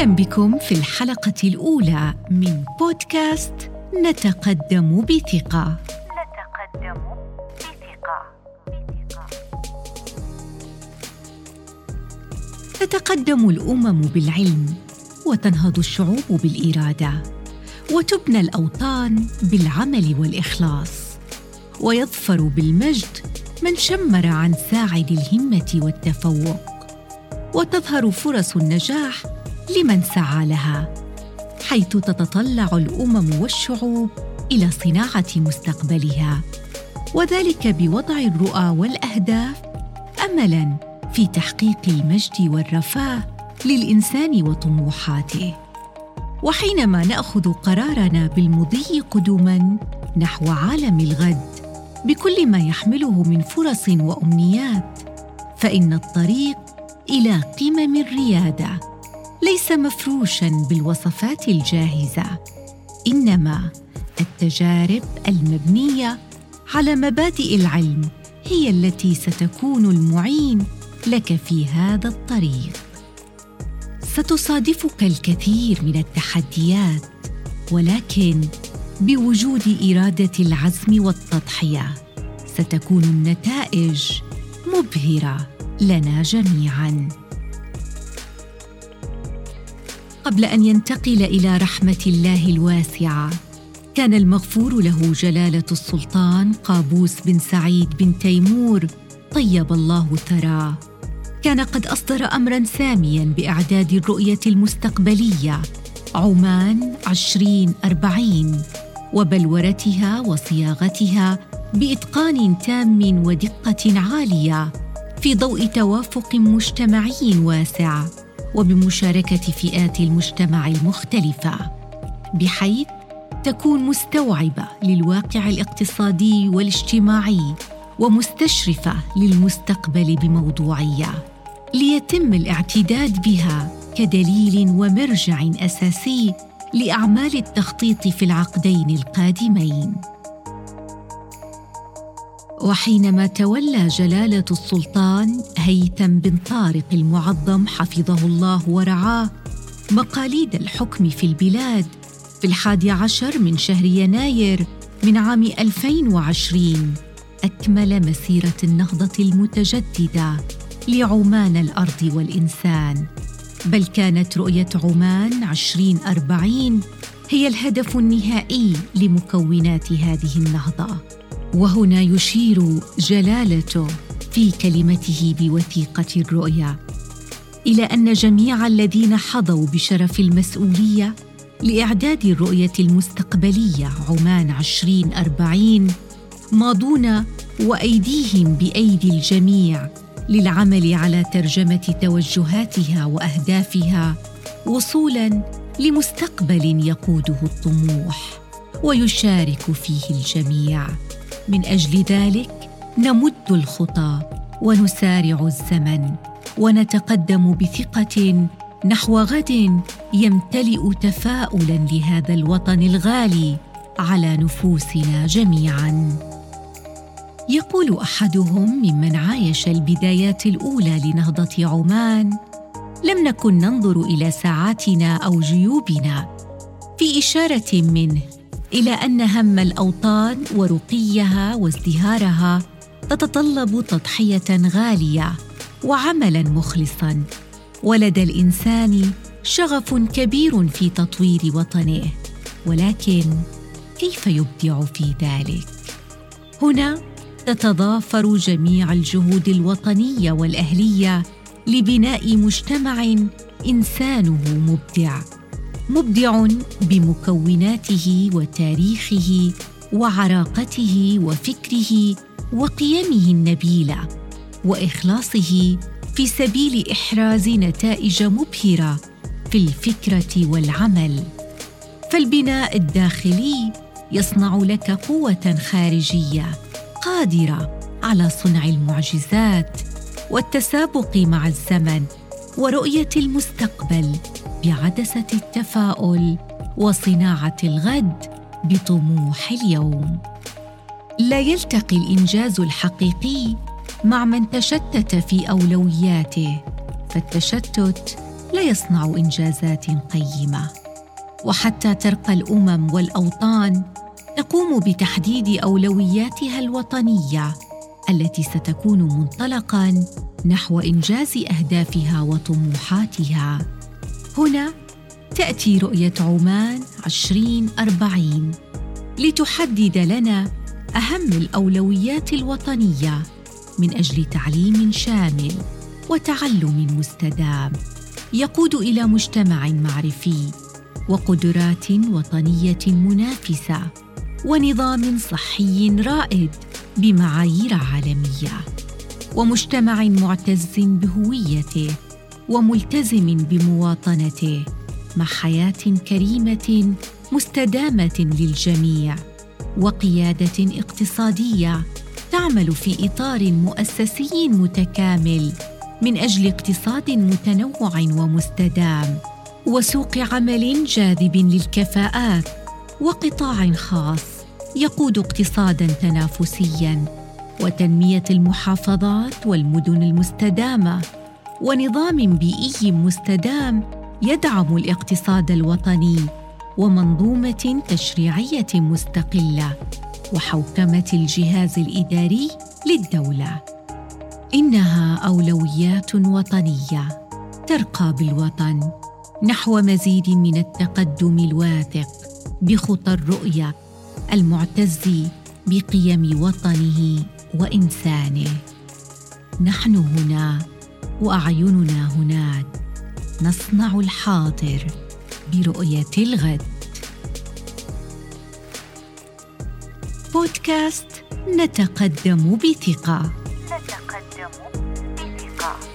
أهلا بكم في الحلقة الأولى من بودكاست نتقدم بثقة. نتقدم بثقة. تتقدم الأمم بالعلم وتنهض الشعوب بالإرادة وتبنى الأوطان بالعمل والإخلاص ويظفر بالمجد من شمر عن ساعد الهمة والتفوق وتظهر فرص النجاح لمن سعى لها حيث تتطلع الأمم والشعوب إلى صناعة مستقبلها. وذلك بوضع الرؤى والأهداف املا في تحقيق المجد والرفاه للإنسان وطموحاته. وحينما نأخذ قرارنا بالمضي قدما نحو عالم الغد بكل ما يحمله من فرص وأمنيات فإن الطريق إلى قمم الريادة. ليس مفروشا بالوصفات الجاهزة إنما التجارب المبنية على مبادئ العلم هي التي ستكون المعين لك في هذا الطريق. ستصادفك الكثير من التحديات ولكن بوجود إرادة العزم والتضحية ستكون النتائج مبهرة لنا جميعا. قبل أن ينتقل إلى رحمة الله الواسعة. كان المغفور له جلالة السلطان قابوس بن سعيد بن تيمور طيب الله ثراه. كان قد أصدر امرا ساميا بإعداد الرؤية المستقبلية عمان عشرين أربعين وبلورتها وصياغتها بإتقان تام ودقة عالية في ضوء توافق مجتمعي واسع. وبمشاركة فئات المجتمع المختلفة. بحيث تكون مستوعبة للواقع الاقتصادي والاجتماعي ومستشرفة للمستقبل بموضوعية. ليتم الاعتداد بها كدليل ومرجع أساسي لأعمال التخطيط في العقدين القادمين. وحينما تولى جلالة السلطان هيثم بن طارق المعظم حفظه الله ورعاه مقاليد الحكم في البلاد في الحادي عشر من شهر يناير من عام 2020 أكمل مسيرة النهضة المتجددة لعمان الأرض والإنسان. بل كانت رؤية عمان 2040 هي الهدف النهائي لمكونات هذه النهضة. وهنا يشير جلالته في كلمته بوثيقة الرؤيا. إلى أن جميع الذين حظوا بشرف المسؤولية لإعداد الرؤية المستقبلية عمان 2040 ماضون وأيديهم بأيدي الجميع للعمل على ترجمة توجهاتها وأهدافها وصولا لمستقبل يقوده الطموح ويشارك فيه الجميع. من أجل ذلك نمد الخطى ونسارع الزمن ونتقدم بثقة نحو غد يمتلئ تفاؤلا لهذا الوطن الغالي على نفوسنا جميعا. يقول أحدهم ممن عايش البدايات الأولى لنهضة عمان لم نكن ننظر إلى ساعاتنا أو جيوبنا. في إشارة منه إلى أن هم الأوطان ورقيها وازدهارها تتطلب تضحية غالية وعملا مخلصا. ولدى الإنسان شغف كبير في تطوير وطنه. ولكن كيف يبدع في ذلك؟ هنا تتضافر جميع الجهود الوطنية والأهلية لبناء مجتمع إنسانه مبدع. مبدع بمكوناته وتاريخه وعراقته وفكره وقيمه النبيلة وإخلاصه في سبيل إحراز نتائج مبهرة في الفكرة والعمل. فالبناء الداخلي يصنع لك قوة خارجية قادرة على صنع المعجزات والتسابق مع الزمن ورؤية المستقبل بعدسة التفاؤل وصناعة الغد بطموح اليوم. لا يلتقي الإنجاز الحقيقي مع من تشتت في أولوياته فالتشتت لا يصنع إنجازات قيمة. وحتى ترقى الأمم والأوطان تقوم بتحديد أولوياتها الوطنية التي ستكون منطلقا نحو إنجاز أهدافها وطموحاتها. هنا تأتي رؤية عمان 2040 لتحدد لنا أهم الأولويات الوطنية من أجل تعليم شامل وتعلم مستدام يقود إلى مجتمع معرفي وقدرات وطنية منافسة ونظام صحي رائد بمعايير عالمية ومجتمع معتز بهويته وملتزم بمواطنته مع حياة كريمة مستدامة للجميع وقيادة اقتصادية تعمل في إطار مؤسسي متكامل من أجل اقتصاد متنوع ومستدام وسوق عمل جاذب للكفاءات وقطاع خاص يقود اقتصادا تنافسيا وتنمية المحافظات والمدن المستدامة ونظام بيئي مستدام يدعم الاقتصاد الوطني ومنظومة تشريعية مستقلة وحوكمة الجهاز الإداري للدولة. إنها أولويات وطنية ترقى بالوطن نحو مزيد من التقدم الواثق بخطى الرؤية المعتز بقيم وطنه وإنسانه. نحن هنا وأعيننا هناك. نصنع الحاضر برؤية الغد. بودكاست نتقدم بثقة. نتقدم بثقة.